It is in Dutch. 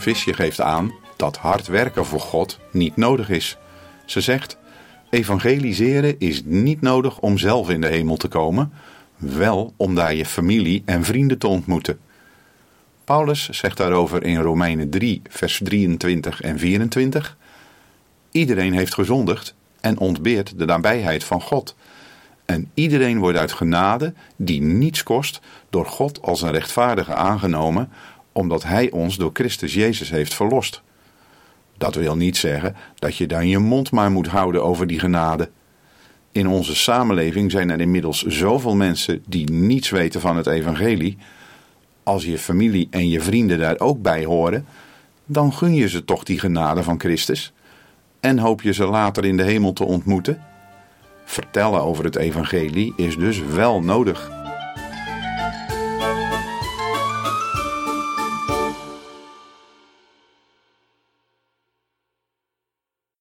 Visje geeft aan dat hard werken voor God niet nodig is. Ze zegt: Evangeliseren is niet nodig om zelf in de hemel te komen, wel om daar je familie en vrienden te ontmoeten. Paulus zegt daarover in Romeinen 3, vers 23 en 24: Iedereen heeft gezondigd en ontbeert de nabijheid van God. En iedereen wordt uit genade, die niets kost, door God als een rechtvaardige aangenomen, omdat Hij ons door Christus Jezus heeft verlost. Dat wil niet zeggen dat je dan je mond maar moet houden over die genade. In onze samenleving zijn er inmiddels zoveel mensen die niets weten van het evangelie. Als je familie en je vrienden daar ook bij horen, dan gun je ze toch die genade van Christus en hoop je ze later in de hemel te ontmoeten. Vertellen over het evangelie is dus wel nodig.